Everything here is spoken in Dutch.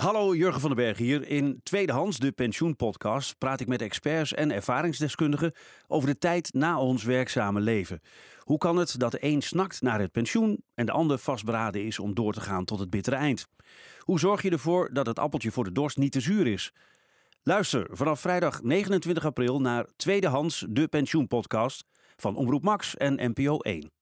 Hallo, Jurgen van den Berg hier. In Tweedehands, de pensioenpodcast, praat ik met experts en ervaringsdeskundigen over de tijd na ons werkzame leven. Hoe kan het dat de een snakt naar het pensioen en de ander vastberaden is om door te gaan tot het bittere eind? Hoe zorg je ervoor dat het appeltje voor de dorst niet te zuur is? Luister vanaf vrijdag 29 april naar Tweedehands, de pensioenpodcast van Omroep Max en NPO 1.